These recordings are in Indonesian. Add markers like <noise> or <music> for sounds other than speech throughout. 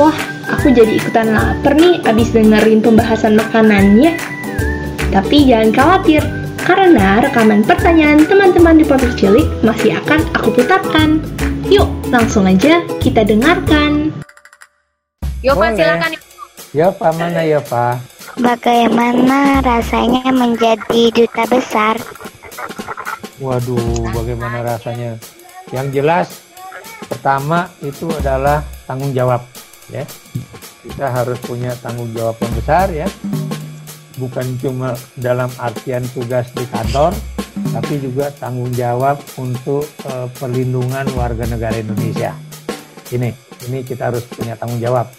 Wah, aku jadi ikutan lapar nih abis dengerin pembahasan makanannya. Tapi jangan khawatir, karena rekaman pertanyaan teman-teman di Pondok Cilik masih akan aku putarkan. Yuk, langsung aja kita dengarkan. Yuk, Pak, silakan. Ya, Pak, mana ya, Pak? Bagaimana rasanya menjadi duta besar? Waduh, bagaimana rasanya? Yang jelas, pertama itu adalah tanggung jawab, ya. Kita harus punya tanggung jawab yang besar, ya. Bukan cuma dalam artian tugas di kantor, tapi juga tanggung jawab untuk uh, perlindungan warga negara Indonesia. Ini, ini kita harus punya tanggung jawab.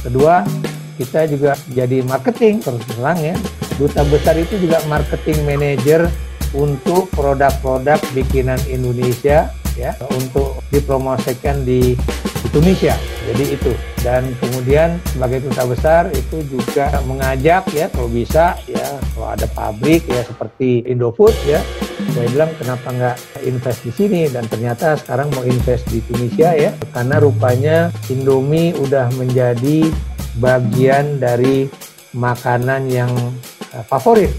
Kedua, kita juga jadi marketing terus terang ya. Duta besar itu juga marketing manager untuk produk-produk bikinan Indonesia ya untuk dipromosikan di Indonesia. Jadi itu. Dan kemudian sebagai duta besar itu juga mengajak ya kalau bisa ya kalau ada pabrik ya seperti Indofood ya. Saya bilang kenapa nggak invest di sini? Dan ternyata sekarang mau invest di Indonesia ya karena rupanya Indomie udah menjadi bagian dari makanan yang uh, favorit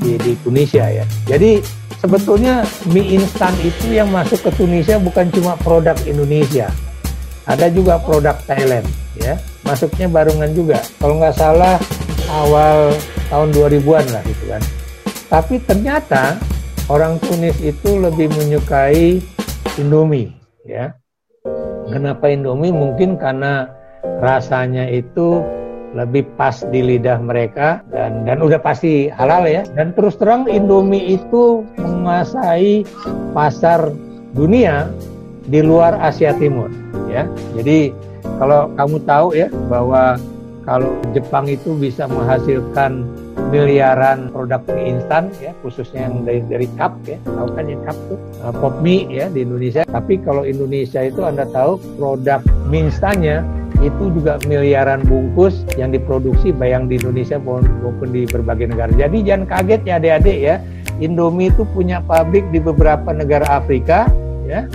di, di Tunisia ya. Jadi sebetulnya mie instan itu yang masuk ke Tunisia bukan cuma produk Indonesia, ada juga produk Thailand ya. Masuknya barengan juga. Kalau nggak salah awal tahun 2000-an lah gitu kan. Tapi ternyata orang Tunis itu lebih menyukai Indomie ya. Kenapa Indomie? Mungkin karena rasanya itu lebih pas di lidah mereka dan dan udah pasti halal ya dan terus terang Indomie itu menguasai pasar dunia di luar Asia Timur ya. Jadi kalau kamu tahu ya bahwa kalau Jepang itu bisa menghasilkan miliaran produk mie instan ya khususnya yang dari dari cup ya. Tahu kan yang cup tuh? Uh, pop mie ya di Indonesia. Tapi kalau Indonesia itu anda tahu produk mie instannya itu juga miliaran bungkus yang diproduksi bayang di Indonesia maupun di berbagai negara. Jadi jangan kaget ya adik-adik ya, Indomie itu punya pabrik di beberapa negara Afrika ya,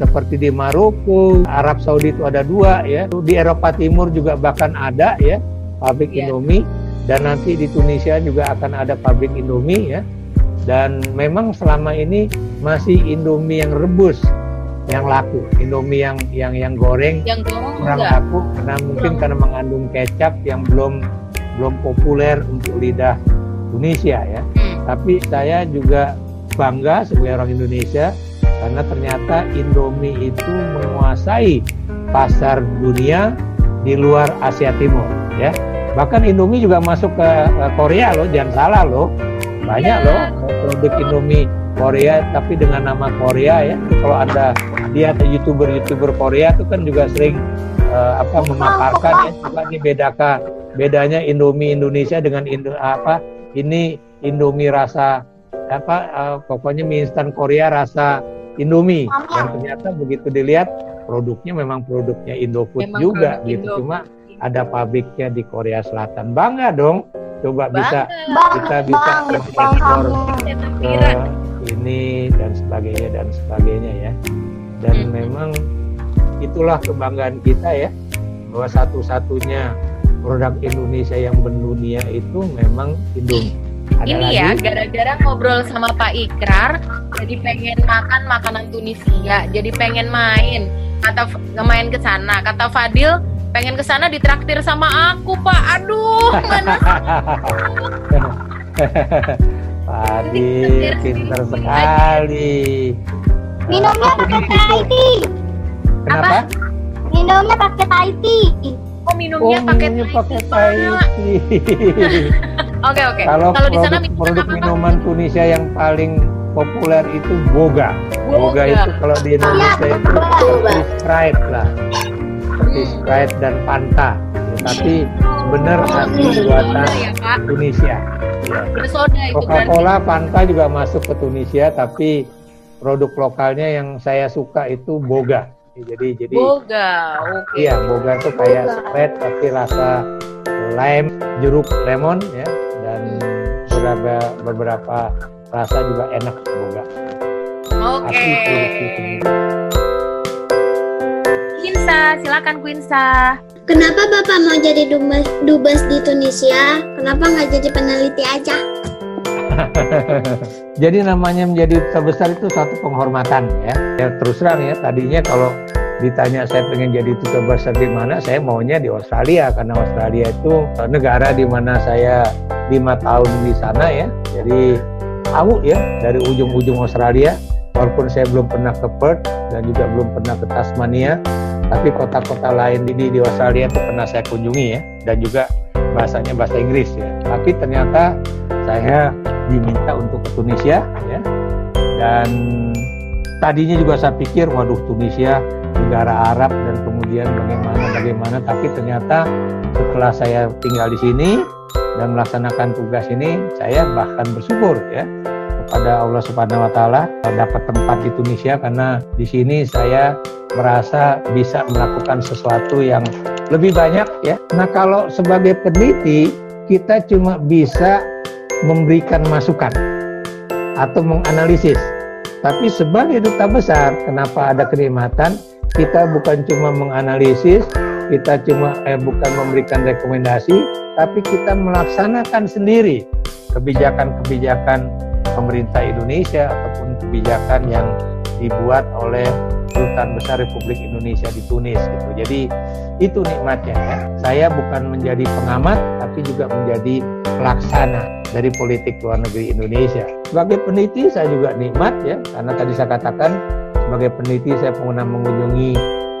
seperti di Maroko, Arab Saudi itu ada dua ya, di Eropa Timur juga bahkan ada ya pabrik yeah. Indomie dan nanti di Tunisia juga akan ada pabrik Indomie ya. Dan memang selama ini masih Indomie yang rebus yang laku Indomie yang yang yang goreng yang goreng kurang enggak. laku karena mungkin karena mengandung kecap yang belum belum populer untuk lidah Indonesia ya hmm. tapi saya juga bangga sebagai orang Indonesia karena ternyata Indomie itu menguasai pasar dunia di luar Asia Timur ya. Bahkan Indomie juga masuk ke Korea loh jangan salah loh. Banyak ya. loh produk Indomie Korea tapi dengan nama Korea ya. Kalau anda lihat youtuber-youtuber Korea itu kan juga sering uh, apa memaparkan ya. Coba ini bedakan bedanya Indomie Indonesia dengan Indo apa ini Indomie rasa apa uh, pokoknya mie instan Korea rasa Indomie dan ternyata begitu dilihat produknya memang produknya Indofood memang juga produk gitu Indo. cuma ada pabriknya di Korea Selatan bangga dong coba bangga. bisa bangga. kita bisa ekspor ke ini dan sebagainya dan sebagainya ya dan hmm. memang itulah kebanggaan kita ya bahwa satu-satunya produk Indonesia yang mendunia itu memang Indomie. Ada ini lagi? ya gara-gara ngobrol sama Pak Ikrar jadi pengen makan makanan Tunisia jadi pengen main kata main ke sana kata Fadil pengen ke sana ditraktir sama aku Pak aduh <laughs> mana Fadil pintar sekali Minumnya pakai Thai tea. Kenapa? Minumnya pakai Thai tea. Oh, minumnya oh, pakai Thai tea. <laughs> Oke, oke. Kalau di sana produk minuman Tunisia yang paling populer itu boga. Boga, boga itu kalau di Indonesia ya, itu seperti Sprite lah. Seperti. Sprite dan Fanta. Ya, tapi benar oh, asli buatan ya, Tunisia. Ya. Coca-Cola, Fanta juga masuk ke Tunisia, tapi produk lokalnya yang saya suka itu boga. Jadi jadi boga, oke. Okay. Iya, boga itu kayak spread tapi rasa lime, jeruk lemon ya beberapa beberapa rasa juga enak boga. Oke. Okay. Quinsa, silakan Quinsa. Kenapa Bapak mau jadi dubes, dubes di Tunisia? Kenapa nggak jadi peneliti aja? <laughs> Jadi namanya menjadi duta besar itu satu penghormatan ya. ya. Terus terang ya, tadinya kalau ditanya saya pengen jadi duta besar di mana, saya maunya di Australia karena Australia itu negara di mana saya lima tahun di sana ya. Jadi tahu ya dari ujung-ujung Australia. Walaupun saya belum pernah ke Perth dan juga belum pernah ke Tasmania, tapi kota-kota lain di di Australia itu pernah saya kunjungi ya dan juga bahasanya bahasa Inggris ya. Tapi ternyata saya diminta untuk ke Tunisia ya dan tadinya juga saya pikir waduh Tunisia negara Arab dan kemudian bagaimana bagaimana tapi ternyata setelah saya tinggal di sini dan melaksanakan tugas ini saya bahkan bersyukur ya kepada Allah Subhanahu wa taala dapat tempat di Tunisia karena di sini saya merasa bisa melakukan sesuatu yang lebih banyak ya. Nah, kalau sebagai peneliti kita cuma bisa memberikan masukan atau menganalisis. Tapi sebagai duta besar, kenapa ada kenikmatan? Kita bukan cuma menganalisis, kita cuma eh, bukan memberikan rekomendasi, tapi kita melaksanakan sendiri kebijakan-kebijakan pemerintah Indonesia ataupun kebijakan yang dibuat oleh Kedutaan Besar Republik Indonesia di Tunis gitu. Jadi itu nikmatnya ya. Saya bukan menjadi pengamat tapi juga menjadi pelaksana dari politik luar negeri Indonesia. Sebagai peneliti saya juga nikmat ya, karena tadi saya katakan sebagai peneliti saya pernah mengunjungi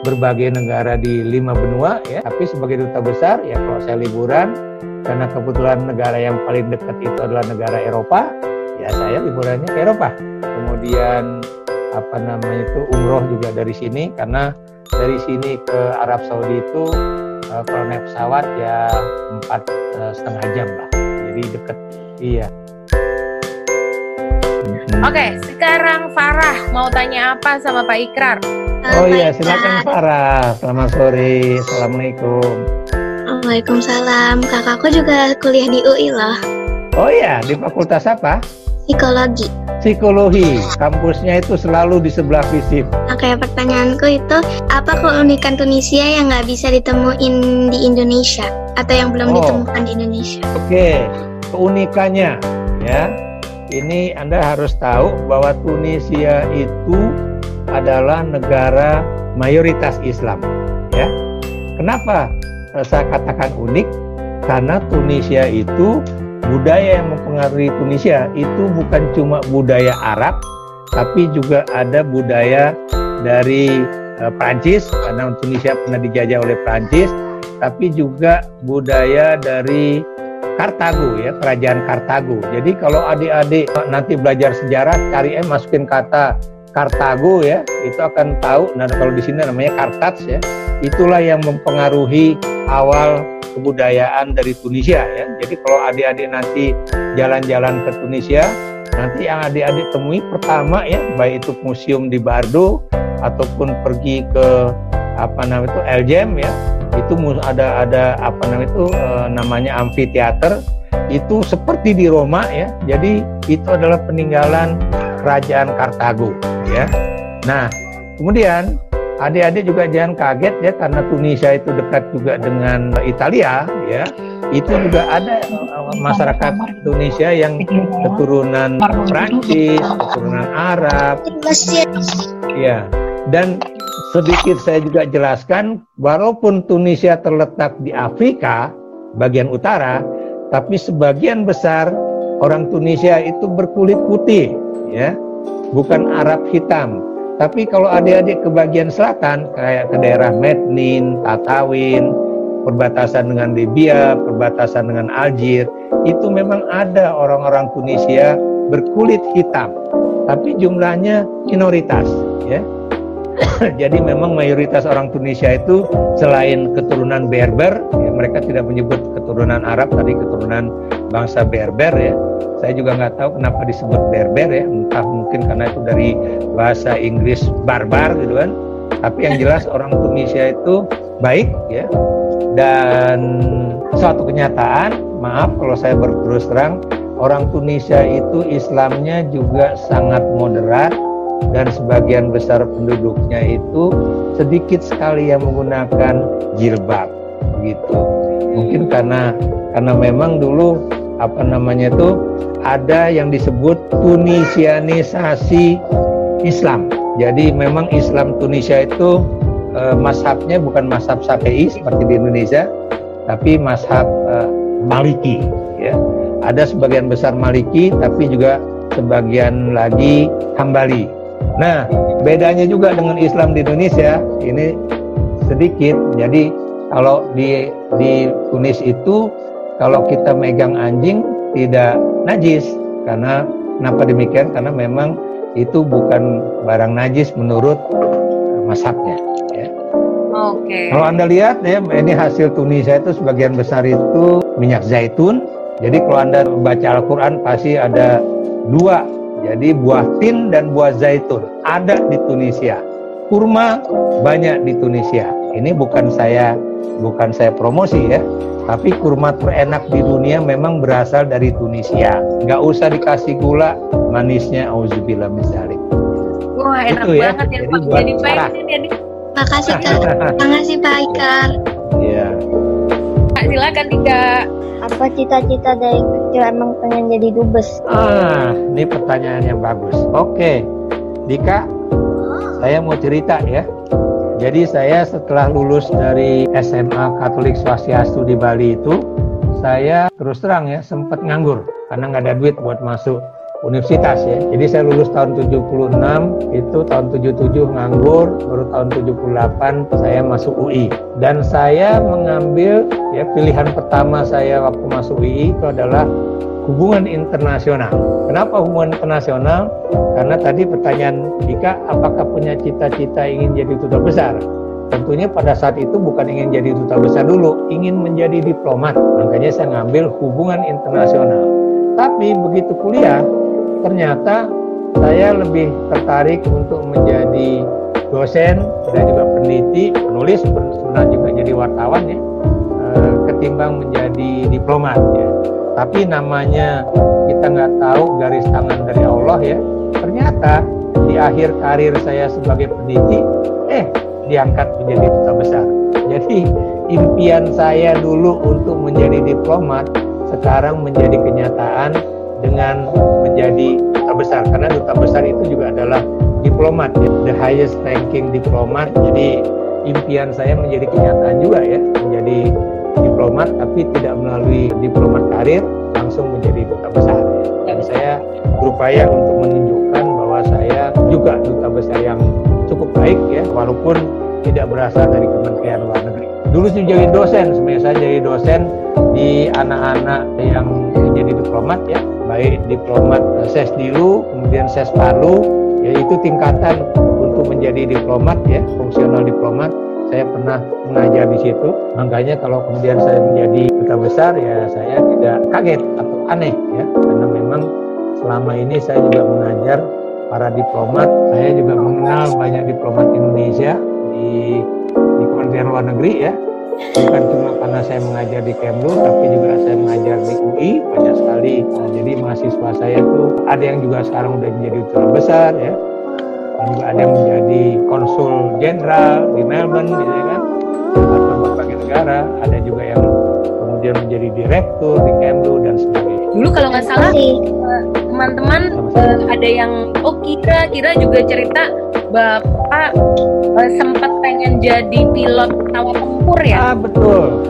berbagai negara di lima benua ya, tapi sebagai duta besar ya kalau saya liburan karena kebetulan negara yang paling dekat itu adalah negara Eropa, ya saya liburannya ke Eropa. Kemudian apa namanya itu umroh juga dari sini karena dari sini ke Arab Saudi itu eh, kalau naik pesawat ya empat eh, setengah jam lah jadi deket Iya. Oke, sekarang Farah mau tanya apa sama Pak Ikrar? Oh iya, silakan Farah. Selamat sore. Assalamualaikum. Waalaikumsalam. Kakakku juga kuliah di UI loh. Oh iya, di fakultas apa? Psikologi. Psikologi. Kampusnya itu selalu di sebelah fisip. Nah, kayak pertanyaanku itu, apa keunikan Tunisia yang nggak bisa ditemuin di Indonesia? Atau yang belum Oh. ditemukan di Indonesia? Oke, keunikannya ya. Ini Anda harus tahu bahwa Tunisia itu adalah negara mayoritas Islam, ya. Kenapa eh, saya katakan unik? Karena Tunisia itu budaya yang mempengaruhi Tunisia itu bukan cuma budaya Arab, tapi juga ada budaya dari eh, Prancis karena Tunisia pernah dijajah oleh Prancis, tapi juga budaya dari Kartago ya, kerajaan Kartago. Jadi kalau adik-adik nanti belajar sejarah, cari eh masukin kata Kartago ya, itu akan tahu. Nah kalau di sini namanya Kartats ya, itulah yang mempengaruhi awal kebudayaan dari Tunisia ya. Jadi kalau adik-adik nanti jalan-jalan ke Tunisia, nanti yang adik-adik temui pertama ya, baik itu museum di Bardo ataupun pergi ke apa namanya itu Eljem ya, itu ada ada apa namanya itu eh, namanya amfiteater itu seperti di Roma ya. Jadi itu adalah peninggalan kerajaan Kartago ya. Nah, kemudian adik-adik juga jangan kaget ya karena Tunisia itu dekat juga dengan Italia ya. Itu juga ada masyarakat Indonesia yang keturunan Prancis, keturunan Arab, Mesir. Ya, dan sedikit saya juga jelaskan, walaupun Tunisia terletak di Afrika bagian utara, tapi sebagian besar orang Tunisia itu berkulit putih, ya, bukan Arab hitam. Tapi kalau adik-adik ke bagian selatan, kayak ke daerah Mednin, Tatawin, perbatasan dengan Libya, perbatasan dengan Algier, itu memang ada orang-orang Tunisia berkulit hitam, tapi jumlahnya minoritas, ya. <coughs> Jadi memang mayoritas orang Tunisia itu selain keturunan Berber, ya, mereka tidak menyebut keturunan Arab, tadi keturunan bangsa Berber ya. Saya juga nggak tahu kenapa disebut Berber ya, entah mungkin karena itu dari bahasa Inggris barbar gitu kan. Tapi yang jelas <laughs> orang Tunisia itu baik ya. Dan suatu kenyataan, maaf kalau saya berterus terang, orang Tunisia itu Islamnya juga sangat moderat dan sebagian besar penduduknya itu sedikit sekali yang menggunakan jilbab gitu. Mungkin karena karena memang dulu apa namanya itu ada yang disebut Tunisianisasi Islam. Jadi memang Islam Tunisia itu e, mazhabnya bukan mazhab Syafi'i seperti di Indonesia, tapi mazhab e, Maliki. Ya. Ada sebagian besar Maliki, tapi juga sebagian lagi Hambali. Nah, bedanya juga dengan Islam di Indonesia ini sedikit. Jadi kalau di di Tunis itu kalau kita megang anjing tidak najis karena kenapa demikian karena memang itu bukan barang najis menurut masaknya ya. Oke. Okay. Kalau Anda lihat ya ini hasil Tunisia itu sebagian besar itu minyak zaitun. Jadi kalau Anda baca Al-Qur'an pasti ada dua. Jadi buah tin dan buah zaitun ada di Tunisia. Kurma banyak di Tunisia. Ini bukan saya bukan saya promosi ya, tapi kurma terenak di dunia memang berasal dari Tunisia. Nggak usah dikasih gula, manisnya auzubillah misalik. Wah enak itu ya. banget ya, Pak. Jadi pengen ya. Makasih Kak. <laughs> Makasih Pak Ikar. Iya. Kak silakan Dika. Apa cita-cita dari kecil emang pengen jadi dubes? Ah, ini pertanyaan yang bagus. Oke, Dika, saya mau cerita ya. Jadi saya setelah lulus dari SMA Katolik Swastiastu di Bali itu, saya terus terang ya sempat nganggur. Karena nggak ada duit buat masuk universitas ya. Jadi saya lulus tahun 76, itu tahun 77 nganggur, baru tahun 78 saya masuk UI. Dan saya mengambil ya pilihan pertama saya waktu masuk UI itu adalah hubungan internasional. Kenapa hubungan internasional? Karena tadi pertanyaan Dika, apakah punya cita-cita ingin jadi duta besar? Tentunya pada saat itu bukan ingin jadi duta besar dulu, ingin menjadi diplomat. Makanya saya ngambil hubungan internasional. Tapi begitu kuliah, ternyata saya lebih tertarik untuk menjadi dosen dan juga peneliti, penulis, sebenarnya juga jadi wartawan ya, eh, ketimbang menjadi diplomat ya. Tapi namanya kita nggak tahu garis tangan dari Allah ya ternyata di akhir karir saya sebagai pendidik eh diangkat menjadi duta besar. Jadi impian saya dulu untuk menjadi diplomat sekarang menjadi kenyataan dengan menjadi duta besar karena duta besar itu juga adalah diplomat ya. the highest ranking diplomat jadi impian saya menjadi kenyataan juga ya menjadi diplomat tapi tidak melalui diplomat karir langsung menjadi duta besar. Dan saya berupaya untuk menunjukkan bahwa saya juga duta besar yang cukup baik ya walaupun tidak berasal dari Kementerian Luar Negeri. Dulu sih jadi dosen, sebenarnya saya jadi dosen di anak-anak yang menjadi diplomat ya, baik diplomat SES Dilu, kemudian SES Palu, yaitu tingkatan untuk menjadi diplomat ya, fungsional diplomat saya pernah mengajar di situ. Makanya kalau kemudian saya menjadi duta besar ya saya tidak kaget atau aneh ya karena memang selama ini saya juga mengajar para diplomat. Saya juga mengenal banyak diplomat Indonesia di di Kementerian Luar Negeri ya. Bukan cuma karena saya mengajar di Kemlu, tapi juga saya mengajar di UI banyak sekali. Nah, jadi mahasiswa saya itu ada yang juga sekarang udah menjadi duta besar ya. Juga ada yang menjadi konsul jenderal di Melbourne gitu ya kan. Atau berbagai negara. Ada juga yang kemudian menjadi direktur di Kemlu dan sebagainya. Dulu kalau nggak salah eh, teman-teman uh, ada yang oh kira kira juga cerita bapak uh, sempat pengen jadi pilot pesawat tempur ya ah betul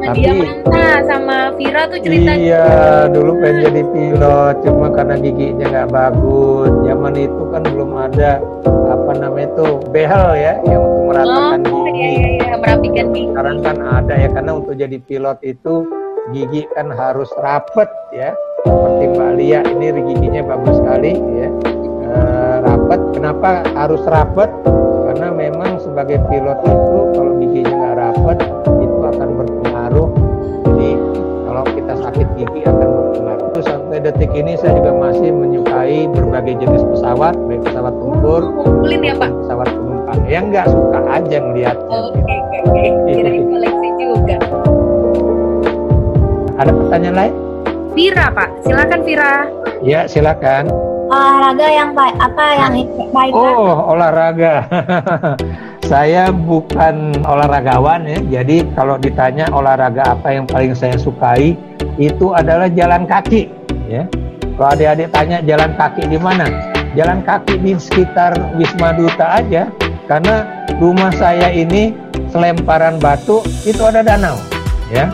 Nah, Tapi, dia Manta sama Vira tuh cerita Iya, dulu pengen jadi pilot, cuma karena giginya nggak bagus. Zaman itu kan belum ada apa namanya itu behel ya, yang untuk meratakan oh, gigi. Iya, iya, iya, merapikan gigi. Sekarang kan ada ya, karena untuk jadi pilot itu gigi kan harus rapet ya. Seperti Mbak Lia ini giginya bagus sekali ya, rapet. Kenapa harus rapet? Karena memang sebagai pilot itu kalau giginya nggak rapet itu akan berpengaruh. Jadi kalau kita sakit gigi akan berpengaruh. Terus sampai detik ini saya juga masih menyukai berbagai jenis pesawat, baik pesawat tempur, kumpulin ya Pak? Pesawat penumpang. Yang nggak suka aja ngeliat. Oke oke oke. Kirain koleksi juga. Ada pertanyaan lain? Vira Pak, silakan Vira. Ya silakan. Olahraga yang baik apa yang baik Oh, olahraga. <laughs> saya bukan olahragawan ya. Jadi kalau ditanya olahraga apa yang paling saya sukai, itu adalah jalan kaki ya. Kalau adik-adik tanya jalan kaki di mana? Jalan kaki di sekitar Wisma Duta aja. Karena rumah saya ini selemparan batu itu ada danau ya.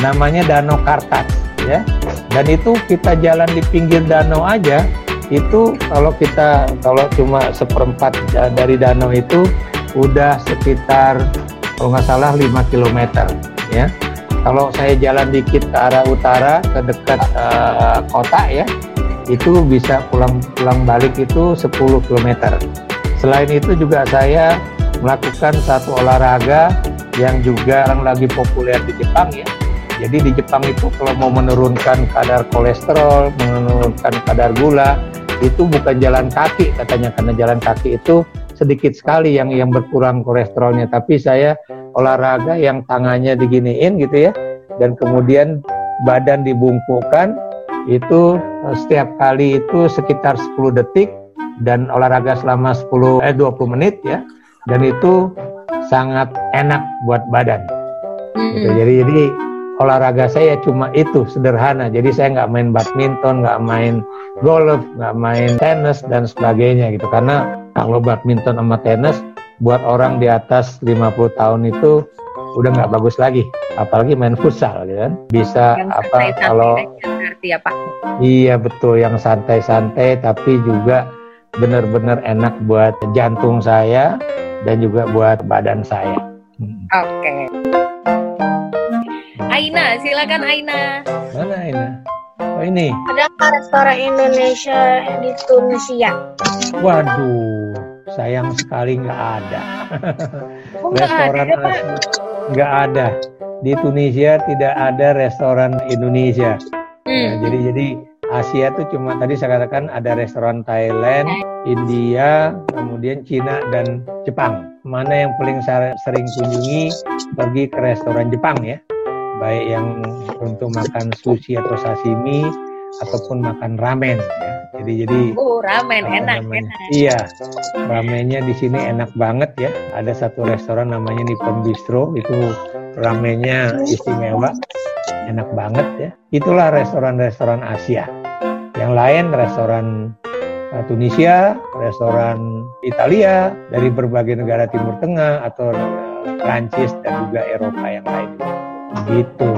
Namanya Danau Kartas ya. Dan itu kita jalan di pinggir danau aja itu kalau kita kalau cuma seperempat dari danau itu udah sekitar kalau nggak salah 5 km ya. Kalau saya jalan dikit ke arah utara ke dekat uh, kota ya itu bisa pulang pulang balik itu 10 km selain itu juga saya melakukan satu olahraga yang juga yang lagi populer di Jepang ya. Jadi di Jepang itu kalau mau menurunkan kadar kolesterol menurunkan kadar gula itu bukan jalan kaki katanya. Karena jalan kaki itu sedikit sekali yang yang berkurang kolesterolnya. Tapi saya olahraga yang tangannya diginiin gitu ya. Dan kemudian badan dibungkukkan itu eh, setiap kali itu sekitar 10 detik dan olahraga selama 10 eh 20 menit ya. Dan itu sangat enak buat badan. Gitu. jadi jadi olahraga saya cuma itu sederhana. Jadi saya nggak main badminton, nggak main golf, nggak main tenis dan sebagainya gitu. Karena kalau badminton sama tenis buat orang di atas 50 tahun itu udah nggak bagus lagi. Apalagi main futsal gitu kan. Bisa yang apa kalau ya Pak? Iya betul yang santai-santai tapi juga benar-benar enak buat jantung saya dan juga buat badan saya. Oke. Okay. Aina, silakan Aina. Mana Aina? Oh ini. Ada restoran Indonesia di Tunisia? Waduh, sayang sekali nggak ada. Oh, restoran nggak ada, Di Tunisia tidak ada restoran Indonesia. Hmm. Ya, jadi jadi Asia itu cuma tadi saya katakan ada restoran Thailand, India, kemudian Cina dan Jepang. Mana yang paling sering kunjungi pergi ke restoran Jepang ya baik yang untuk makan sushi atau sashimi ataupun makan ramen ya. Jadi jadi Oh, ramen enak, enak. Iya. Ramennya di sini enak banget ya. Ada satu restoran namanya Nippon Bistro itu ramennya istimewa. Enak banget ya. Itulah restoran-restoran Asia. Yang lain restoran uh, Tunisia, restoran Italia dari berbagai negara Timur Tengah atau uh, Prancis dan juga Eropa yang lain. Gitu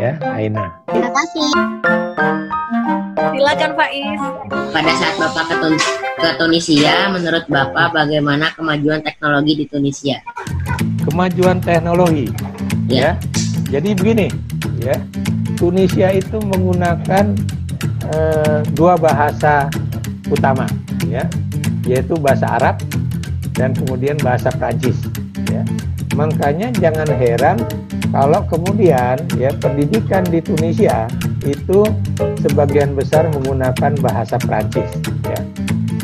ya, Aina. Terima kasih. Silakan Faiz. Pada saat Bapak ke, Tun ke Tunisia, menurut Bapak bagaimana kemajuan teknologi di Tunisia? Kemajuan teknologi, ya. ya. Jadi begini, ya. Tunisia itu menggunakan uh, dua bahasa utama, ya, yaitu bahasa Arab dan kemudian bahasa Prancis, ya. Makanya jangan heran kalau kemudian ya pendidikan di Tunisia itu sebagian besar menggunakan bahasa Prancis ya.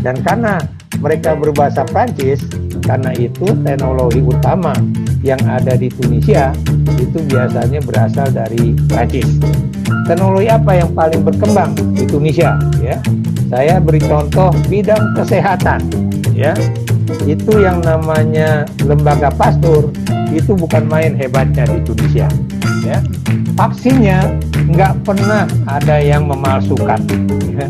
Dan karena mereka berbahasa Prancis, karena itu teknologi utama yang ada di Tunisia itu biasanya berasal dari Prancis. Teknologi apa yang paling berkembang di Tunisia ya? Saya beri contoh bidang kesehatan ya. Itu yang namanya lembaga Pasteur itu bukan main hebatnya di Tunisia. Ya. Vaksinnya nggak pernah ada yang memalsukan. Ya.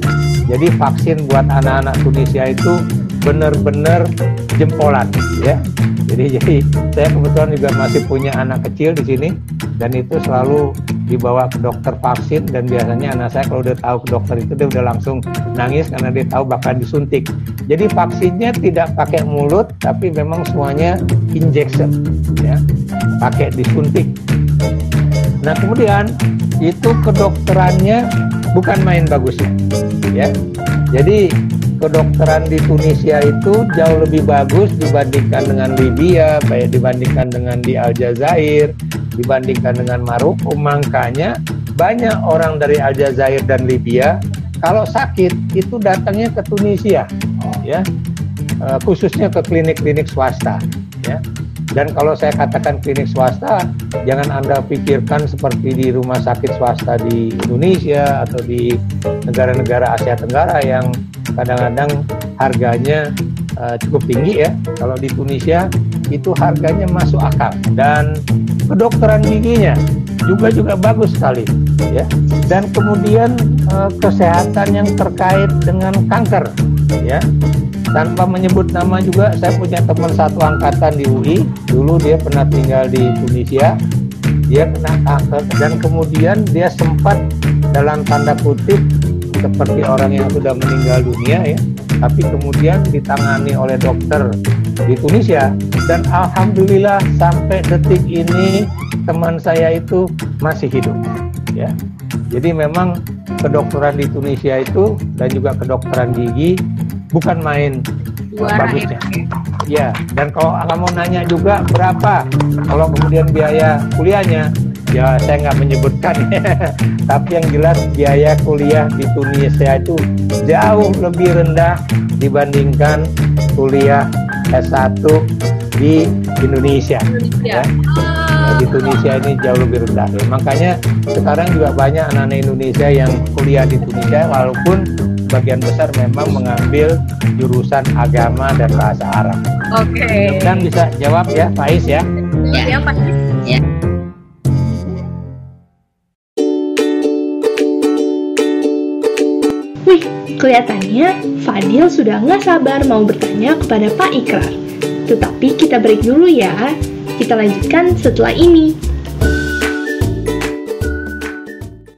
Jadi vaksin buat anak-anak Tunisia itu benar-benar jempolan, ya. Jadi <laughs> jadi saya kebetulan juga masih punya anak kecil di sini dan itu selalu dibawa ke dokter vaksin dan biasanya anak saya kalau udah tahu ke dokter itu dia udah langsung nangis karena dia tahu bakal disuntik. Jadi vaksinnya tidak pakai mulut tapi memang semuanya injection ya. Pakai disuntik. Nah, kemudian itu kedokterannya bukan main bagusnya ya. Jadi kedokteran di Tunisia itu jauh lebih bagus dibandingkan dengan Libya, baik dibandingkan dengan di Aljazair, dibandingkan dengan Maroko. Makanya banyak orang dari Aljazair dan Libya kalau sakit itu datangnya ke Tunisia, ya, eh, khususnya ke klinik-klinik swasta, ya. Dan kalau saya katakan klinik swasta, jangan Anda pikirkan seperti di rumah sakit swasta di Indonesia atau di negara-negara Asia Tenggara yang kadang-kadang harganya uh, cukup tinggi ya. Kalau di Tunisia itu harganya masuk akal dan kedokteran giginya juga juga bagus sekali ya. Dan kemudian uh, kesehatan yang terkait dengan kanker ya. Tanpa menyebut nama juga saya punya teman satu angkatan di UI, dulu dia pernah tinggal di Tunisia. Dia kena kanker dan kemudian dia sempat dalam tanda kutip seperti orang yang sudah meninggal dunia ya tapi kemudian ditangani oleh dokter di Tunisia. Dan alhamdulillah sampai detik ini teman saya itu masih hidup ya. Jadi memang kedokteran di Tunisia itu dan juga kedokteran gigi bukan main Luar bagusnya. ya. Dan kalau kamu nanya juga berapa kalau kemudian biaya kuliahnya ya saya nggak menyebutkan <laughs> tapi yang jelas biaya kuliah di Tunisia itu jauh lebih rendah dibandingkan kuliah S1 di Indonesia ya. Nah, di Tunisia ini jauh lebih rendah ya. makanya sekarang juga banyak anak-anak Indonesia yang kuliah di Tunisia walaupun bagian besar memang mengambil jurusan agama dan bahasa Arab. Oke. Okay. Dan bisa jawab ya, Faiz ya. Ya, ya Faiz. Ya. Kelihatannya Fadil sudah nggak sabar mau bertanya kepada Pak Ikrar. Tetapi kita break dulu ya. Kita lanjutkan setelah ini.